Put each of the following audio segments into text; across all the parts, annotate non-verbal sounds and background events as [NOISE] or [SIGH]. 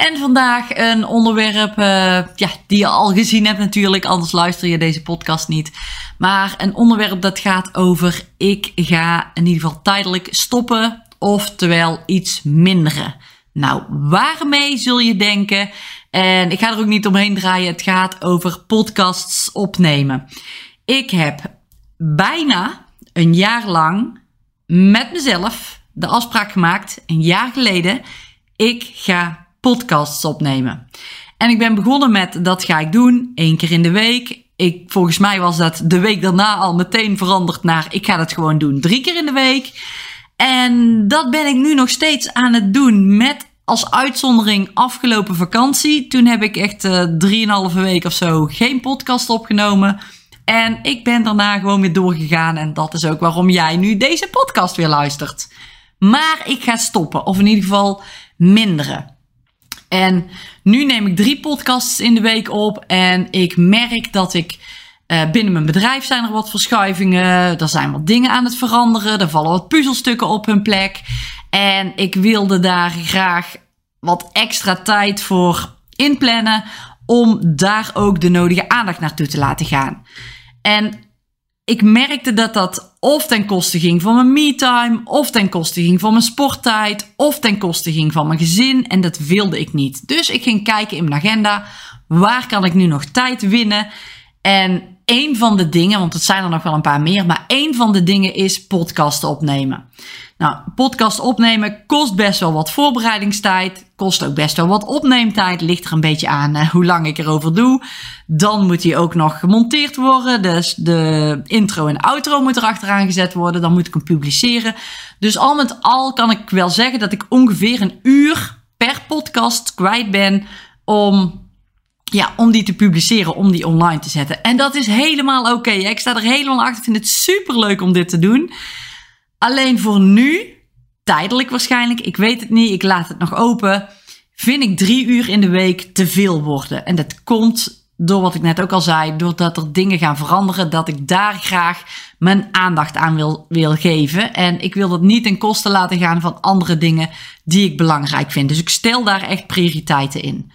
En vandaag een onderwerp uh, ja, die je al gezien hebt natuurlijk, anders luister je deze podcast niet. Maar een onderwerp dat gaat over ik ga in ieder geval tijdelijk stoppen, oftewel iets minderen. Nou, waarmee zul je denken? En ik ga er ook niet omheen draaien, het gaat over podcasts opnemen. Ik heb bijna een jaar lang met mezelf de afspraak gemaakt, een jaar geleden, ik ga podcasts opnemen. En ik ben begonnen met dat ga ik doen, één keer in de week. Ik, volgens mij was dat de week daarna al meteen veranderd naar ik ga dat gewoon doen, drie keer in de week. En dat ben ik nu nog steeds aan het doen met als uitzondering afgelopen vakantie. Toen heb ik echt uh, drieënhalve week of zo geen podcast opgenomen. En ik ben daarna gewoon weer doorgegaan. En dat is ook waarom jij nu deze podcast weer luistert. Maar ik ga stoppen, of in ieder geval minderen. En nu neem ik drie podcasts in de week op. En ik merk dat ik uh, binnen mijn bedrijf zijn er wat verschuivingen. Er zijn wat dingen aan het veranderen. Er vallen wat puzzelstukken op hun plek. En ik wilde daar graag wat extra tijd voor inplannen. Om daar ook de nodige aandacht naartoe te laten gaan. En ik merkte dat dat of ten koste ging van mijn me-time, of ten koste ging van mijn sporttijd, of ten koste ging van mijn gezin. En dat wilde ik niet. Dus ik ging kijken in mijn agenda, waar kan ik nu nog tijd winnen? En een van de dingen, want het zijn er nog wel een paar meer, maar een van de dingen is podcasten opnemen. Nou, podcast opnemen kost best wel wat voorbereidingstijd. Kost ook best wel wat opneemtijd. Ligt er een beetje aan uh, hoe lang ik erover doe. Dan moet die ook nog gemonteerd worden. Dus de intro en outro moet er achteraan gezet worden. Dan moet ik hem publiceren. Dus al met al kan ik wel zeggen dat ik ongeveer een uur per podcast kwijt ben om ja, om die te publiceren, om die online te zetten. En dat is helemaal oké. Ik sta er helemaal achter. Ik vind het super leuk om dit te doen. Alleen voor nu, tijdelijk waarschijnlijk, ik weet het niet, ik laat het nog open, vind ik drie uur in de week te veel worden. En dat komt door wat ik net ook al zei, doordat er dingen gaan veranderen, dat ik daar graag mijn aandacht aan wil, geven. En ik wil dat niet ten koste laten gaan van andere dingen die ik belangrijk vind. Dus ik stel daar echt prioriteiten in.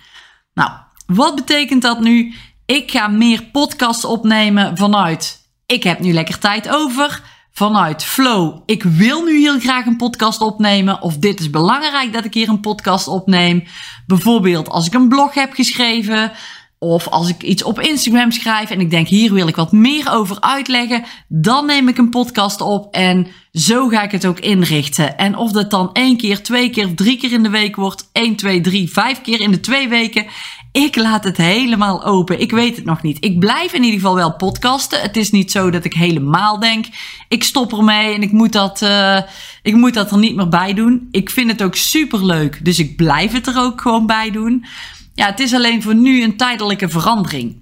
Nou, wat betekent dat nu? Ik ga meer podcasts opnemen vanuit. Ik heb nu lekker tijd over vanuit flow. Ik wil nu heel graag een podcast opnemen. Of dit is belangrijk dat ik hier een podcast opneem. Bijvoorbeeld als ik een blog heb geschreven. Of als ik iets op Instagram schrijf en ik denk hier wil ik wat meer over uitleggen, dan neem ik een podcast op en zo ga ik het ook inrichten. En of dat dan één keer, twee keer of drie keer in de week wordt, één, twee, drie, vijf keer in de twee weken. Ik laat het helemaal open. Ik weet het nog niet. Ik blijf in ieder geval wel podcasten. Het is niet zo dat ik helemaal denk, ik stop ermee en ik moet dat, uh, ik moet dat er niet meer bij doen. Ik vind het ook super leuk, dus ik blijf het er ook gewoon bij doen. Ja, het is alleen voor nu een tijdelijke verandering.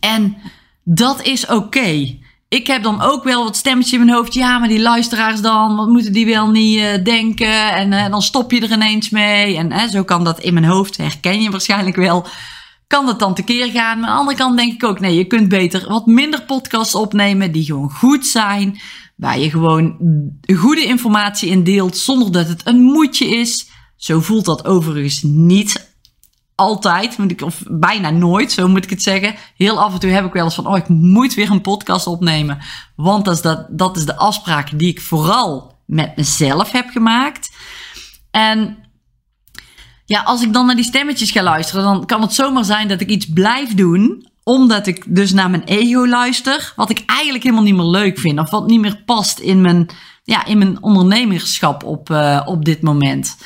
En dat is oké. Ik heb dan ook wel wat stemmetjes in mijn hoofd. Ja, maar die luisteraars dan, wat moeten die wel niet uh, denken? En uh, dan stop je er ineens mee. En zo kan dat in mijn hoofd, herken je waarschijnlijk wel. Kan dat dan tekeer gaan? Maar aan de andere kant denk ik ook, nee, je kunt beter wat minder podcasts opnemen die gewoon goed zijn. Waar je gewoon goede informatie in deelt zonder dat het een moedje is. Zo voelt dat overigens niet altijd, of bijna nooit, zo moet ik het zeggen. Heel af en toe heb ik wel eens van, oh, ik moet weer een podcast opnemen. Want dat is, dat, is de afspraak die ik vooral met mezelf heb gemaakt. En ja, als ik dan naar die stemmetjes ga luisteren, dan kan het zomaar zijn dat ik iets blijf doen omdat ik dus naar mijn ego luister, wat ik eigenlijk helemaal niet meer leuk vind, of wat niet meer past in mijn, ja, in mijn ondernemerschap op, uh, op dit moment.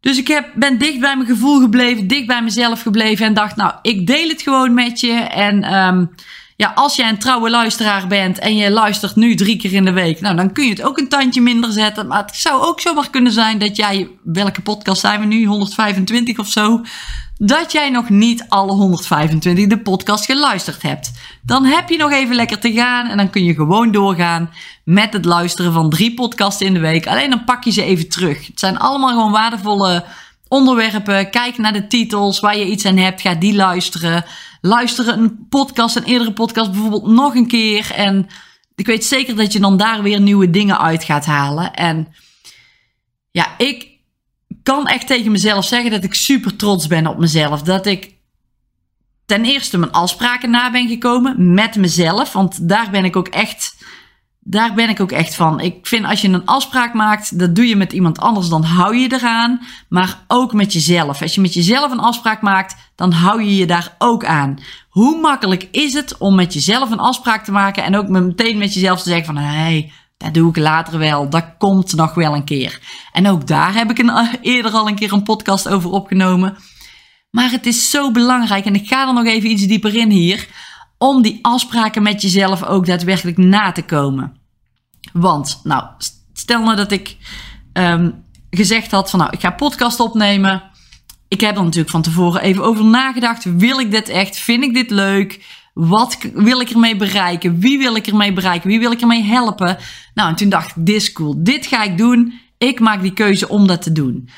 Dus ik heb, ben dicht bij mijn gevoel gebleven, dicht bij mezelf gebleven en dacht, nou, ik deel het gewoon met je. En um, ja, als jij een trouwe luisteraar bent en je luistert nu drie keer in de week, nou dan kun je het ook een tandje minder zetten. Maar het zou ook zomaar kunnen zijn dat jij, welke podcast zijn we nu, 125 of zo, dat jij nog niet alle 125 de podcast geluisterd hebt. Dan heb je nog even lekker te gaan en dan kun je gewoon doorgaan met het luisteren van drie podcasts in de week. Alleen dan pak je ze even terug. Het zijn allemaal gewoon waardevolle onderwerpen. Kijk naar de titels waar je iets aan hebt. Ga die luisteren. Luisteren een podcast, een eerdere podcast bijvoorbeeld nog een keer. En ik weet zeker dat je dan daar weer nieuwe dingen uit gaat halen. En ja, ik kan echt tegen mezelf zeggen dat ik super trots ben op mezelf. Dat ik ten eerste mijn afspraken na ben gekomen met mezelf. Want daar ben ik ook echt daar ben ik ook echt van. Ik vind als je een afspraak maakt, dat doe je met iemand anders, dan hou je eraan. Maar ook met jezelf. Als je met jezelf een afspraak maakt, dan hou je je daar ook aan. Hoe makkelijk is het om met jezelf een afspraak te maken en ook meteen met jezelf te zeggen van, hé, hey, dat doe ik later wel. Dat komt nog wel een keer. En ook daar heb ik een, [LAUGHS] eerder al een keer een podcast over opgenomen. Maar het is zo belangrijk, en ik ga er nog even iets dieper in hier, om die afspraken met jezelf ook daadwerkelijk na te komen. Want, nou, stel nou dat ik um, gezegd had van, nou, ik ga podcast opnemen. Ik heb er natuurlijk van tevoren even over nagedacht. Wil ik dit echt? Vind ik dit leuk? Wat wil ik ermee bereiken? Wie wil ik ermee bereiken? Wie wil ik ermee helpen? Nou, en toen dacht ik, dit is cool. Dit ga ik doen. Ik maak die keuze om dat te doen.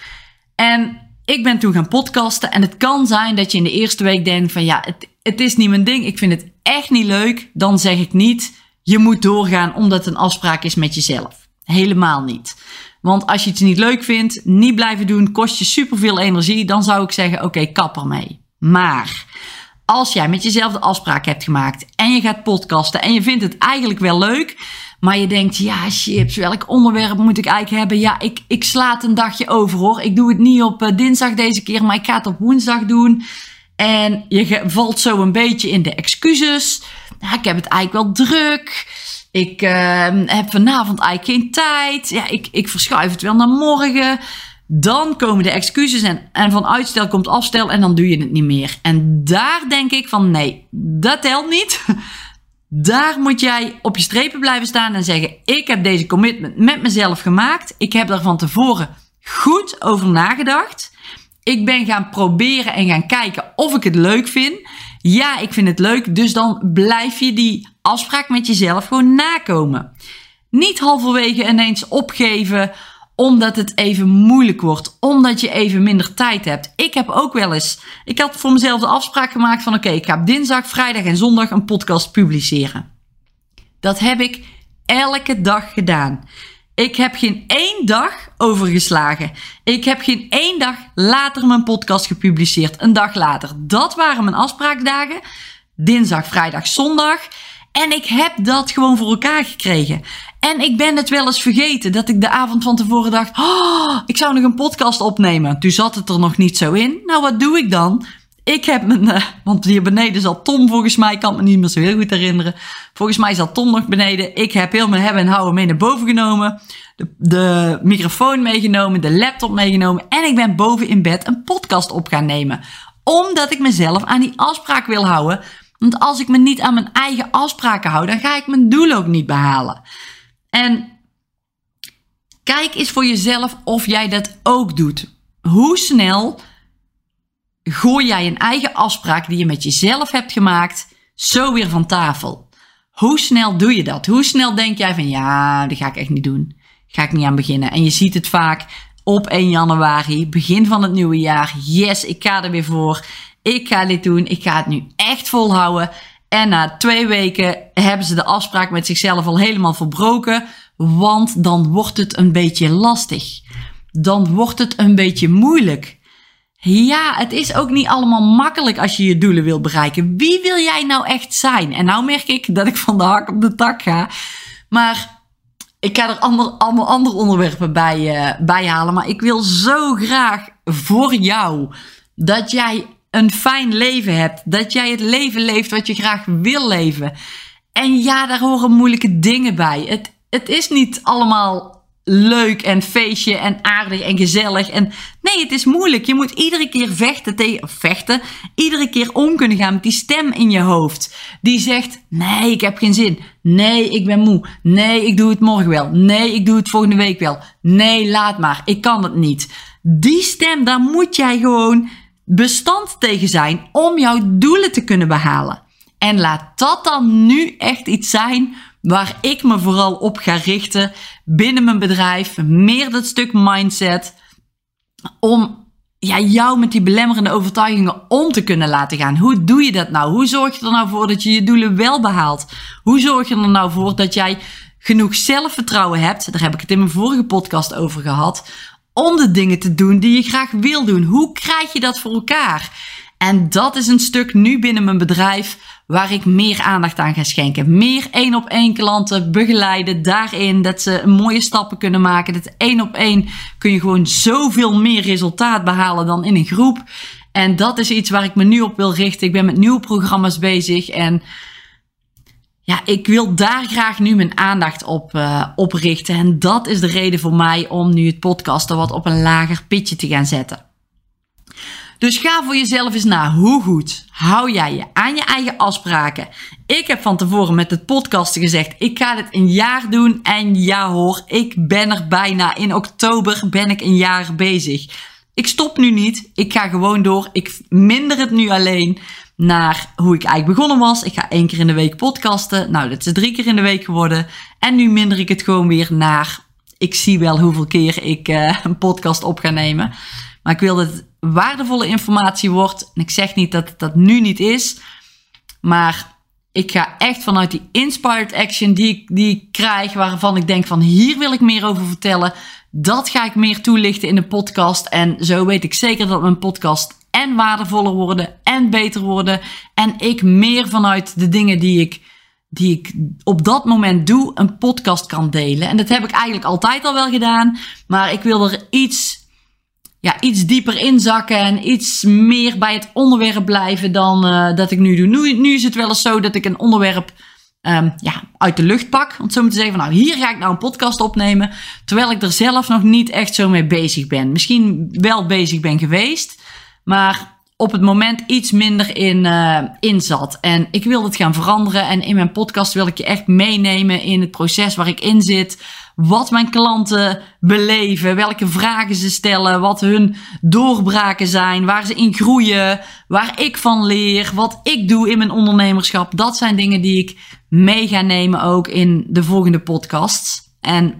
En ik ben toen gaan podcasten. En het kan zijn dat je in de eerste week denkt van, ja, het, het is niet mijn ding. Ik vind het echt niet leuk. Dan zeg ik niet, je moet doorgaan omdat het een afspraak is met jezelf. Helemaal niet. Want als je iets niet leuk vindt, niet blijven doen, kost je superveel energie, dan zou ik zeggen: oké, okay, kap ermee. Maar als jij met jezelf de afspraak hebt gemaakt en je gaat podcasten en je vindt het eigenlijk wel leuk, maar je denkt: ja, chips, welk onderwerp moet ik eigenlijk hebben? Ja, ik, ik sla een dagje over hoor. Ik doe het niet op uh, dinsdag deze keer, maar ik ga het op woensdag doen. En je valt zo een beetje in de excuses nou, ik heb het eigenlijk wel druk. Ik uh, heb vanavond eigenlijk geen tijd. Ja, ik, ik verschuif het wel naar morgen. Dan komen de excuses en, en van uitstel komt afstel en dan doe je het niet meer. En daar denk ik van nee, dat telt niet. [LAUGHS] Daar moet jij op je strepen blijven staan en zeggen: Ik heb deze commitment met mezelf gemaakt. Ik heb daar van tevoren goed over nagedacht. Ik ben gaan proberen en gaan kijken of ik het leuk vind. Ja, ik vind het leuk. Dus dan blijf je die afspraak met jezelf gewoon nakomen. Niet halverwege ineens opgeven omdat het even moeilijk wordt, omdat je even minder tijd hebt. Ik heb ook wel eens, ik had voor mezelf de afspraak gemaakt van oké, ik ga dinsdag, vrijdag en zondag een podcast publiceren. Dat heb ik elke dag gedaan. Ik heb geen één dag overgeslagen. Ik heb geen één dag later mijn podcast gepubliceerd. Een dag later. Dat waren mijn afspraakdagen. Dinsdag, vrijdag, zondag. En ik heb dat gewoon voor elkaar gekregen. En ik ben het wel eens vergeten dat ik de avond van tevoren dacht: oh, ik zou nog een podcast opnemen. Toen zat het er nog niet zo in. Nou, wat doe ik dan? Ik heb mijn, uh, want hier beneden zat Tom volgens mij, ik kan me niet meer zo heel goed herinneren. Volgens mij zat Tom nog beneden. Ik heb heel mijn hebben en houden mee naar boven genomen. De, de microfoon meegenomen, de laptop meegenomen. En ik ben boven in bed een podcast op gaan nemen. Omdat ik mezelf aan die afspraak wil houden. Want als ik me niet aan mijn eigen afspraken hou, dan ga ik mijn doel ook niet behalen. En kijk eens voor jezelf of jij dat ook doet. Hoe snel gooi jij een eigen afspraak die je met jezelf hebt gemaakt zo weer van tafel. Hoe snel doe je dat? Hoe snel denk jij van ja, dat ga ik echt niet doen. Ga ik niet aan beginnen. En je ziet het vaak op 1 januari, begin van het nieuwe jaar. Yes, ik ga er weer voor. Ik ga dit doen. Ik ga het nu echt volhouden. En na twee weken hebben ze de afspraak met zichzelf al helemaal verbroken. Want dan wordt het een beetje lastig. Dan wordt het een beetje moeilijk. Ja, het is ook niet allemaal makkelijk als je je doelen wil bereiken. Wie wil jij nou echt zijn? En nou merk ik dat ik van de hak op de tak ga. Maar ik ga er allemaal andere onderwerpen bij, uh, bij halen. Maar ik wil zo graag voor jou dat jij een fijn leven hebt. Dat jij het leven leeft wat je graag wil leven. En ja, daar horen moeilijke dingen bij. Het, het is niet allemaal leuk en feestje en aardig en gezellig. En nee, het is moeilijk. Je moet iedere keer vechten tegen, vechten, iedere keer om kunnen gaan met die stem in je hoofd. Die zegt, nee, ik heb geen zin. Nee, ik ben moe. Nee, ik doe het morgen wel. Nee, ik doe het volgende week wel. Nee, laat maar. Ik kan het niet. Die stem, daar moet jij gewoon bestand tegen zijn om jouw doelen te kunnen behalen. En laat dat dan nu echt iets zijn waar ik me vooral op ga richten binnen mijn bedrijf. Meer dat stuk mindset. Om ja, jou met die belemmerende overtuigingen om te kunnen laten gaan. Hoe doe je dat nou? Hoe zorg je er nou voor dat je je doelen wel behaalt? Hoe zorg je er nou voor dat jij genoeg zelfvertrouwen hebt? Daar heb ik het in mijn vorige podcast over gehad. Om de dingen te doen die je graag wil doen. Hoe krijg je dat voor elkaar? En dat is een stuk nu binnen mijn bedrijf waar ik meer aandacht aan ga schenken. Meer één op één klanten begeleiden daarin. Dat ze mooie stappen kunnen maken. Dat één op één kun je gewoon zoveel meer resultaat behalen dan in een groep. En dat is iets waar ik me nu op wil richten. Ik ben met nieuwe programma's bezig en ja, ik wil daar graag nu mijn aandacht op, uh. En dat is de reden voor mij om nu het podcasten wat op een lager pitje te gaan zetten. Dus ga voor jezelf eens na. Hoe goed hou jij je aan je eigen afspraken? Ik heb van tevoren met het podcasten gezegd: ik ga dit een jaar doen. En ja hoor, ik ben er bijna. In oktober ben ik een jaar bezig. Ik stop nu niet. Ik ga gewoon door. Ik minder het nu alleen naar hoe ik eigenlijk begonnen was. Ik ga één keer in de week podcasten. Nou, dat is drie keer in de week geworden. En nu minder ik het gewoon weer naar. Ik zie wel hoeveel keer ik uh, een podcast op ga nemen. Maar ik wil dat het waardevolle informatie wordt. En ik zeg niet dat het dat nu niet is. Maar ik ga echt vanuit die inspired action die ik, die krijg, waarvan ik denk van hier wil ik meer over vertellen. Dat ga ik meer toelichten in de podcast. En zo weet ik zeker dat mijn podcast en waardevoller worden en beter worden. En ik meer vanuit de dingen die ik, die ik op dat moment doe, een podcast kan delen. En dat heb ik eigenlijk altijd al wel gedaan. Maar ik wil er iets ja, iets dieper inzakken en iets meer bij het onderwerp blijven dan uh, dat ik nu doe. Nu, nu is het wel eens zo dat ik een onderwerp um, ja, uit de lucht pak. Om zo te zeggen van nou, hier ga ik nou een podcast opnemen. Terwijl ik er zelf nog niet echt zo mee bezig ben. Misschien wel bezig ben geweest, maar op het moment iets minder in, uh, zat. En ik wil het gaan veranderen. En in mijn podcast wil ik je echt meenemen in het proces waar ik in zit wat mijn klanten beleven, welke vragen ze stellen, wat hun doorbraken zijn, waar ze in groeien, waar ik van leer, wat ik doe in mijn ondernemerschap. Dat zijn dingen die ik mee ga nemen ook in de volgende podcasts. En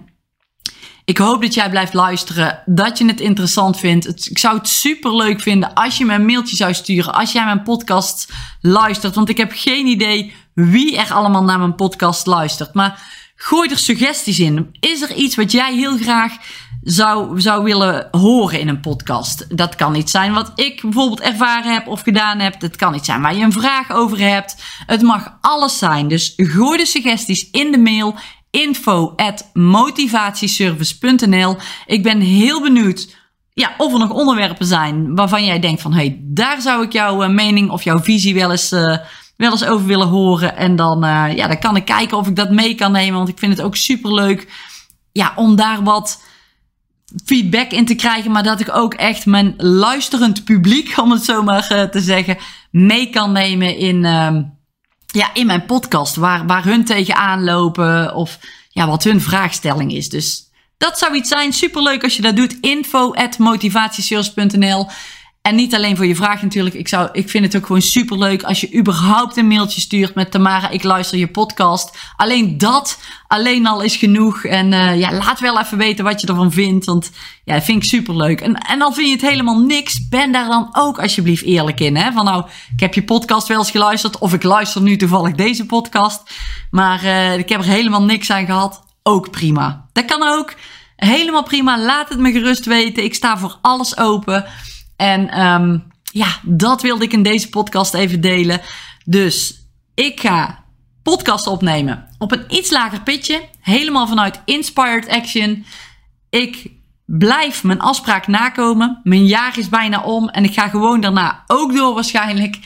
ik hoop dat jij blijft luisteren, dat je het interessant vindt. ik zou het super leuk vinden als je me een mailtje zou sturen, als jij mijn podcast luistert. Want ik heb geen idee wie er allemaal naar mijn podcast luistert. Maar Gooi er suggesties in. Is er iets wat jij heel graag zou, zou willen horen in een podcast? Dat kan iets zijn wat ik bijvoorbeeld ervaren heb of gedaan heb. Het kan iets zijn waar je een vraag over hebt. Het mag alles zijn. Dus gooi de suggesties in de mail info at motivatieservice.nl. Ik ben heel benieuwd ja, of er nog onderwerpen zijn waarvan jij denkt van... hey, daar zou ik jouw eh, mening of jouw visie wel eens... Uh, wel eens over willen horen. En dan, uh, ja, dan kan ik kijken of ik dat mee kan nemen. Want ik vind het ook super leuk ja, om daar wat feedback in te krijgen. Maar dat ik ook echt mijn luisterend publiek, [LAUGHS] om het zo maar te zeggen, mee kan nemen in, uh, ja, in mijn podcast. Waar, waar hun tegenaan lopen of ja, wat hun vraagstelling is. Dus dat zou iets zijn. Superleuk als je dat doet. Info at en niet alleen voor je vraag natuurlijk. Ik, zou, ik vind het ook gewoon super leuk als je überhaupt een mailtje stuurt met Tamara, ik luister je podcast. Alleen dat, alleen al is genoeg. En uh, ja, laat wel even weten wat je ervan vindt. Want ja, dat vind ik super leuk. En, en dan vind je het helemaal niks. Ben daar dan ook alsjeblieft eerlijk in. Hè? Van nou, ik heb je podcast wel eens geluisterd. Of ik luister nu toevallig deze podcast. Maar uh, ik heb er helemaal niks aan gehad. Ook prima. Dat kan ook. Helemaal prima. Laat het me gerust weten. Ik sta voor alles open. En um, ja, dat wilde ik in deze podcast even delen. Dus ik ga podcast opnemen op een iets lager pitje. Helemaal vanuit Inspired Action. Ik blijf mijn afspraak nakomen. Mijn jaar is bijna om. En ik ga gewoon daarna ook door waarschijnlijk.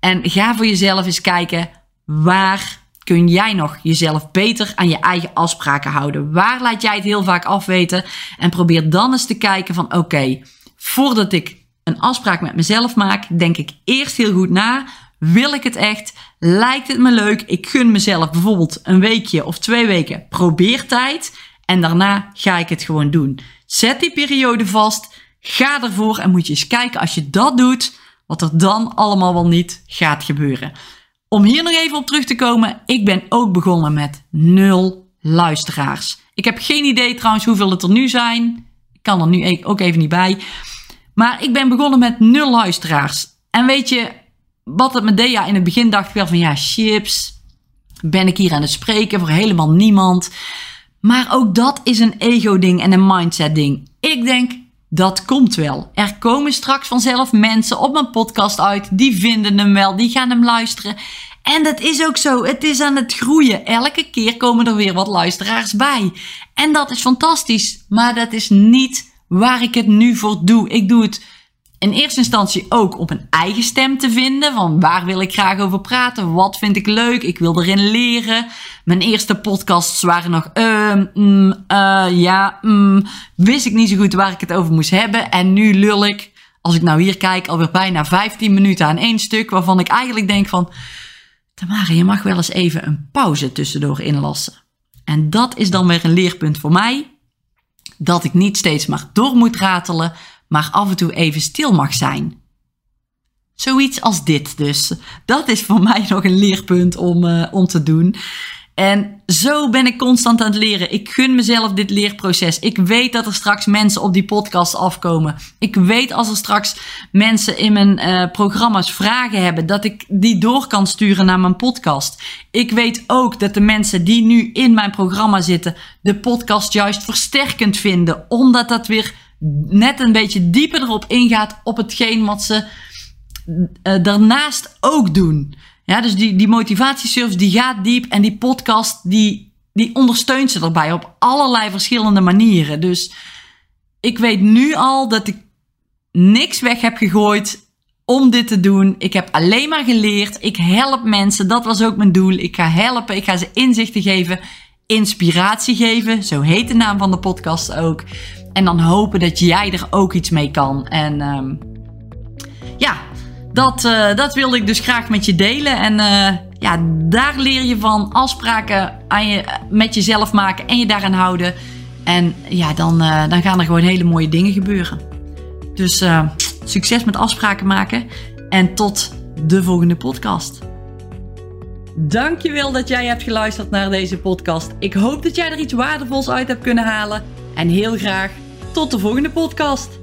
En ga voor jezelf eens kijken waar kun jij nog jezelf beter aan je eigen afspraken houden? Waar laat jij het heel vaak afweten? En probeer dan eens te kijken van oké, voordat ik een afspraak met mezelf maak, denk ik eerst heel goed na. Wil ik het echt? Lijkt het me leuk? Ik gun mezelf bijvoorbeeld een weekje of twee weken probeertijd. En daarna ga ik het gewoon doen. Zet die periode vast. Ga ervoor en moet je eens kijken als je dat doet, wat er dan allemaal wel niet gaat gebeuren. Om hier nog even op terug te komen, ik ben ook begonnen met nul luisteraars. Ik heb geen idee trouwens hoeveel het er nu zijn. Ik kan er nu e- ook even niet bij. Maar ik ben begonnen met nul luisteraars. En weet je, wat het me deed, in het begin dacht ik wel van ja, chips. Ben ik hier aan het spreken voor helemaal niemand? Maar ook dat is een ego-ding en een mindset-ding. Ik denk, dat komt wel. Er komen straks vanzelf mensen op mijn podcast uit. Die vinden hem wel, die gaan hem luisteren. En dat is ook zo. Het is aan het groeien. Elke keer komen er weer wat luisteraars bij. En dat is fantastisch. Maar dat is niet waar ik het nu voor doe. Ik doe het in eerste instantie ook op een eigen stem te vinden. Van waar wil ik graag over praten? Wat vind ik leuk? Ik wil erin leren. Mijn eerste podcasts waren nog, uh, mm, uh, ja, mm, wist ik niet zo goed waar ik het over moest hebben. En nu lul ik, als ik nou hier kijk, alweer bijna 15 minuten aan één stuk. Waarvan ik eigenlijk denk van, Tamara, je mag wel eens even een pauze tussendoor inlassen. En dat is dan weer een leerpunt voor mij. Dat ik niet steeds maar door moet ratelen, maar af en toe even stil mag zijn. Zoiets als dit dus. Dat is voor [LAUGHS] mij nog een leerpunt om, uh, om te doen. En zo ben ik constant aan het leren. Ik gun mezelf dit leerproces. Ik weet dat er straks mensen op die podcast afkomen. Ik weet als er straks mensen in mijn uh, programma's vragen hebben, dat ik die door kan sturen naar mijn podcast. Ik weet ook dat de mensen die nu in mijn programma zitten, de podcast juist versterkend vinden, omdat dat weer net een beetje dieper erop ingaat op hetgeen wat ze uh, daarnaast ook doen. Ja, dus die, die motivatieservice die gaat diep en die podcast die, die ondersteunt ze erbij op allerlei verschillende manieren. Dus ik weet nu al dat ik niks weg heb gegooid om dit te doen. Ik heb alleen maar geleerd. Ik help mensen. Dat was ook mijn doel. Ik ga helpen. Ik ga ze inzichten geven. Inspiratie geven. Zo heet de naam van de podcast ook. En dan hopen dat jij er ook iets mee kan. En um, ja, dat, uh, dat wilde ik dus graag met je delen. En uh, ja, daar leer je van afspraken aan je, met jezelf maken en je daaraan houden. En ja, dan, uh, dan gaan er gewoon hele mooie dingen gebeuren. Dus succes met afspraken maken. En tot de volgende podcast. Dankjewel dat jij hebt geluisterd naar deze podcast. Ik hoop dat jij er iets waardevols uit hebt kunnen halen. En heel graag tot de volgende podcast.